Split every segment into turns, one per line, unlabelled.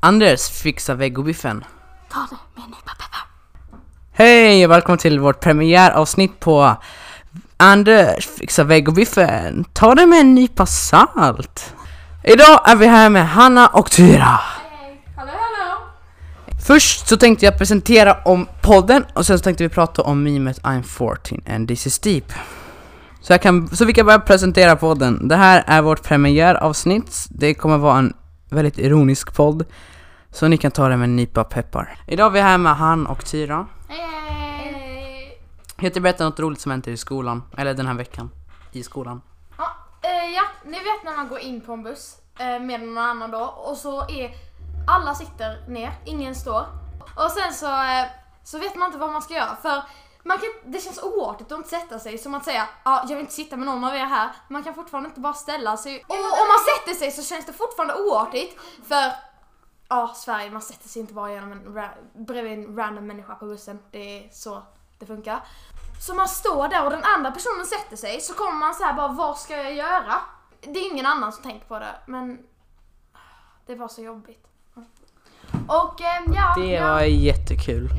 Anders fixar vegobiffen.
Ta det med en nypa peppar.
Hej och välkommen till vårt premiäravsnitt på Anders fixar vegobiffen. Ta det med en nypa salt. Idag är vi här med Hanna och Tyra.
Hej, hallå hallå.
Först så tänkte jag presentera om podden och sen så tänkte vi prata om memet I'm 14 and this is deep. Så, jag kan, så vi kan börja presentera podden. Det här är vårt premiäravsnitt. Det kommer vara en väldigt ironisk podd. Så ni kan ta det med en nypa peppar. Idag är vi här med Han och Tyra.
Hej.
Jag tänkte berätta något roligt som hänt i skolan. Eller den här veckan. I skolan.
Ja, eh, ja, ni vet när man går in på en buss eh, med någon annan då och så är alla sitter ner, ingen står. Och sen så, eh, så vet man inte vad man ska göra för man kan, det känns oartigt att inte sätta sig som att säga ja, jag vill inte sitta med någon av er här. Man kan fortfarande inte bara ställa sig. Och om man sätter sig så känns det fortfarande oartigt för ja, Sverige, man sätter sig inte bara genom en, ra- bredvid en random människa på bussen. Det är så det funkar. Så man står där och den andra personen sätter sig så kommer man så här bara vad ska jag göra? Det är ingen annan som tänker på det men det var så jobbigt. Och ehm, ja,
Det
ja,
var jättekul.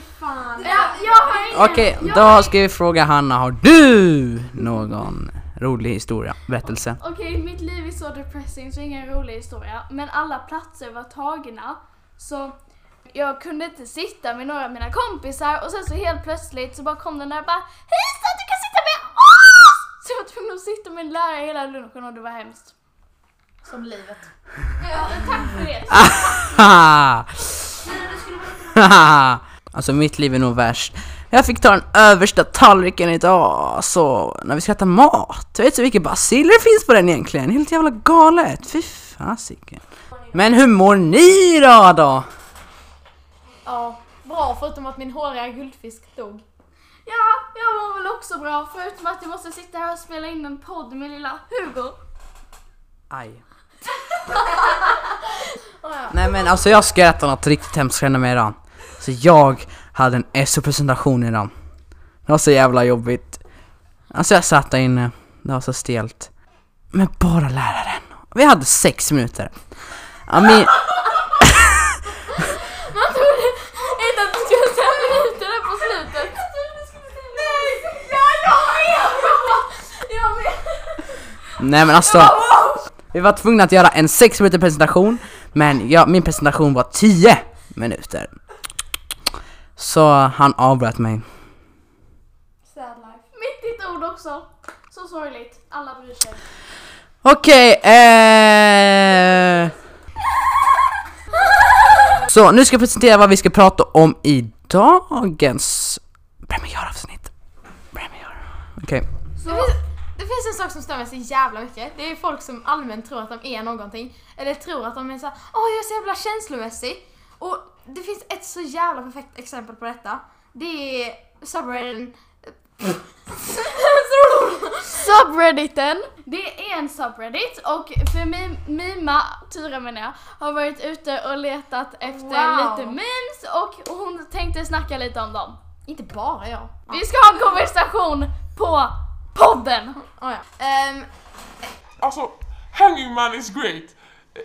fan. Ja, jag har ingen,
Okej, då ska vi fråga Hanna, har du någon rolig historia, berättelse?
Okej, mitt liv är så depressing så ingen rolig historia. Men alla platser var tagna. Så jag kunde inte sitta med några av mina kompisar och sen så helt plötsligt så bara kom den där och bara Hejsan, du kan sitta med oss! Så jag var tvungen att sitta med en lärare hela lunchen och det var hemskt.
Som livet.
Ja, tack för det.
Haha! Alltså mitt liv är nog värst. Jag fick ta den översta tallriken idag, så när vi ska äta mat. Jag vet inte vilka basiller det finns på den egentligen. Helt jävla galet. Fy fasiken. Men hur mår ni då då?
Ja, bra förutom att min håriga guldfisk dog.
Ja, jag mår väl också bra förutom att jag måste sitta här och spela in en podd med lilla Hugo.
Aj.
Oh, ja.
Nej men alltså jag ska äta något riktigt hemskt hända mig idag. Så jag hade en SO-presentation idag. Det var så jävla jobbigt. Alltså jag satt där inne, det var så stelt. Men bara läraren. Vi hade sex minuter. Ja, min,
Man trodde inte att du skulle säga minuter där på slutet. Nej! Ja, jag med! Jag
nej men alltså. Vi var tvungna att göra en sex minuter presentation. Men ja, min presentation var 10 minuter. Så han avbröt mig.
Sad life.
Mitt i ett ord också. Så sorgligt. Alla bryr sig.
Okej, eh... Så nu ska jag presentera vad vi ska prata om i dagens premiäravsnitt. Premiär. Okej.
Det finns, det finns en sak som stör mig så jävla mycket. Det är folk som allmänt tror att de är någonting. Eller tror att de är så här, åh jag är så jävla känslomässig. Och ett så jävla perfekt exempel på detta. Det är subredditen...
Subredditen. Det är en subreddit och för mi- Mima, Tyra menar jag, har varit ute och letat efter
Wow.
lite memes och hon tänkte snacka lite om dem.
Inte bara jag.
Vi ska ha en konversation på podden!
Oh, ja. Ehm,
Also, hanging man is great.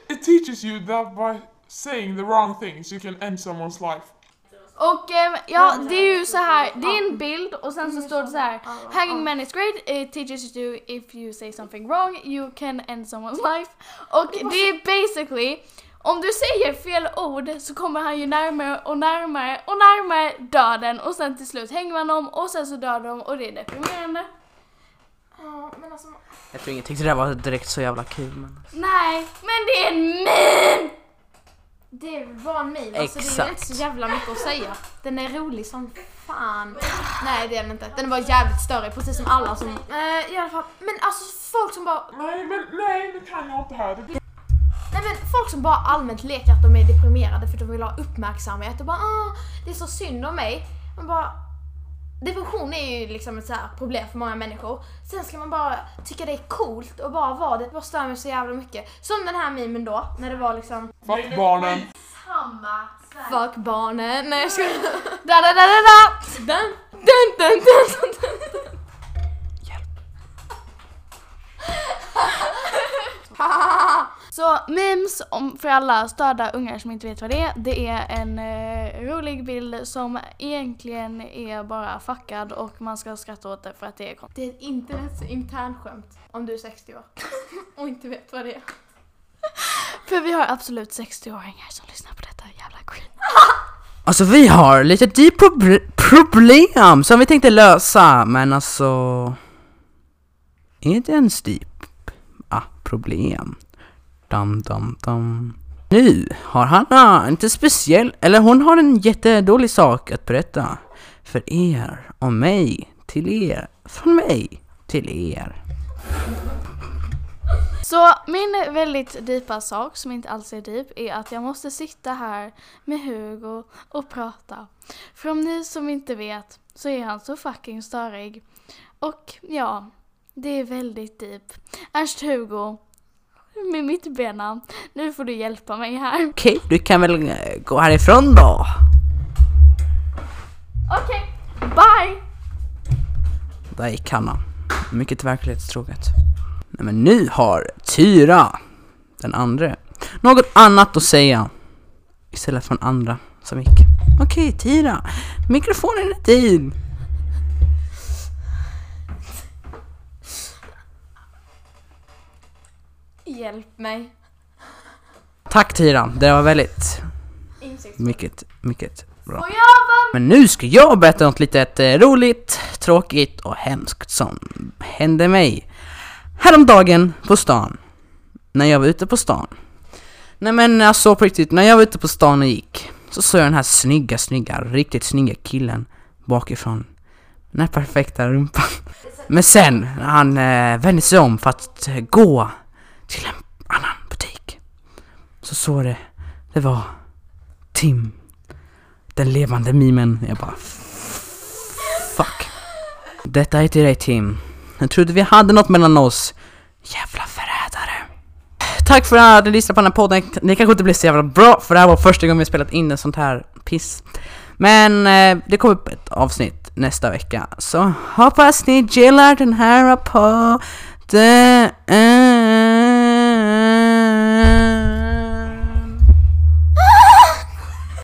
It teaches you that by saying the wrong things you can end someone's life.
Och ehm, ja, det är ju så här, det är en bild och sen så står det så här Hanging man is great, it teaches you if you say something wrong you can end someone's life. Och det är basically, om du säger fel ord så kommer han ju närmare och närmare och närmare döden och sen till slut hänger man om och sen så dör de och det är deprimerande.
ja, men alltså,
Jag tror ingen tyckte det där var direkt så jävla kul men...
Nej, men det är en!
Det var en meme. Alltså, det är
Exakt.
inte så jävla mycket att säga. Den är rolig som fan. Nej det är den inte. Den var jävligt större precis som alla som... Eh, I alla fall. Men alltså folk som bara
Nej, men nej, det kan jag inte här.
Nej men folk som bara allmänt leker att de är deprimerade för att de vill ha uppmärksamhet och bara ah, det är så synd om mig. Man bara Depression är ju liksom ett så här problem för många människor. Sen ska man bara tycka det är coolt och bara vara det. Det stör mig så jävla mycket. Som den här memen då, när det var liksom
Fuck barnen.
Samma
Fuck barnen. Nej jag skojar.
Da da da da da!
Dun, dun, dun, dun, dun, dun.
Hjälp.
Så memes, om, för alla störda ungar som inte vet vad det är, det är en eh, rolig bild som egentligen är bara fuckad och man ska skratta åt det för att det är konstigt.
Det är ett internets internskämt om du är 60 år och inte vet vad det är.
För vi har absolut 60-åringar som lyssnar på detta jävla skit.
Alltså vi har lite deep proble- problem som vi tänkte lösa, men alltså... Är det ens deep? Ah, problem. Dam, dam, dam. Nu har Hanna inte speciell, eller hon har en jättedålig sak att berätta. För er, om mig, till er, från mig, till er.
Så min väldigt djupa sak, som inte alls är deep, är att jag måste sitta här med Hugo och prata. För om ni som inte vet så är han så fucking störig. Och ja, det är väldigt deep. Ernst-Hugo, med mitt bena, nu får du hjälpa mig här.
Okej, du kan väl eh, gå härifrån då?
Okej, bye!
Där gick Hanna. Mycket verklighetstroget. Nej men nu har Tyra, den andra, något annat att säga. Istället för den andra som gick. Okej Tyra, mikrofonen är din.
Hjälp mig.
Tack Tyra, det var väldigt, mycket, mycket bra. Men nu ska jag berätta något litet eh, roligt, tråkigt och hemskt som hände mig häromdagen på stan. När jag var ute på stan. Nej men alltså på riktigt, när jag var ute på stan och gick så såg jag den här snygga, snygga, riktigt snygga killen bakifrån. Den här perfekta rumpan. Men sen, när han eh, vände sig om för att gå till en annan butik så såg det, det var Tim den levande mimen. Jag bara Fuck. Detta är till dig Tim. Jag trodde vi hade något mellan oss. Jävla förrädare. Tack för att ni lyssnade på den här podden. Det kanske inte blir så jävla bra för det här var första gången vi spelat in en sånt här piss. Men eh, det kommer upp ett avsnitt nästa vecka. Så hoppas ni gillar den här podden.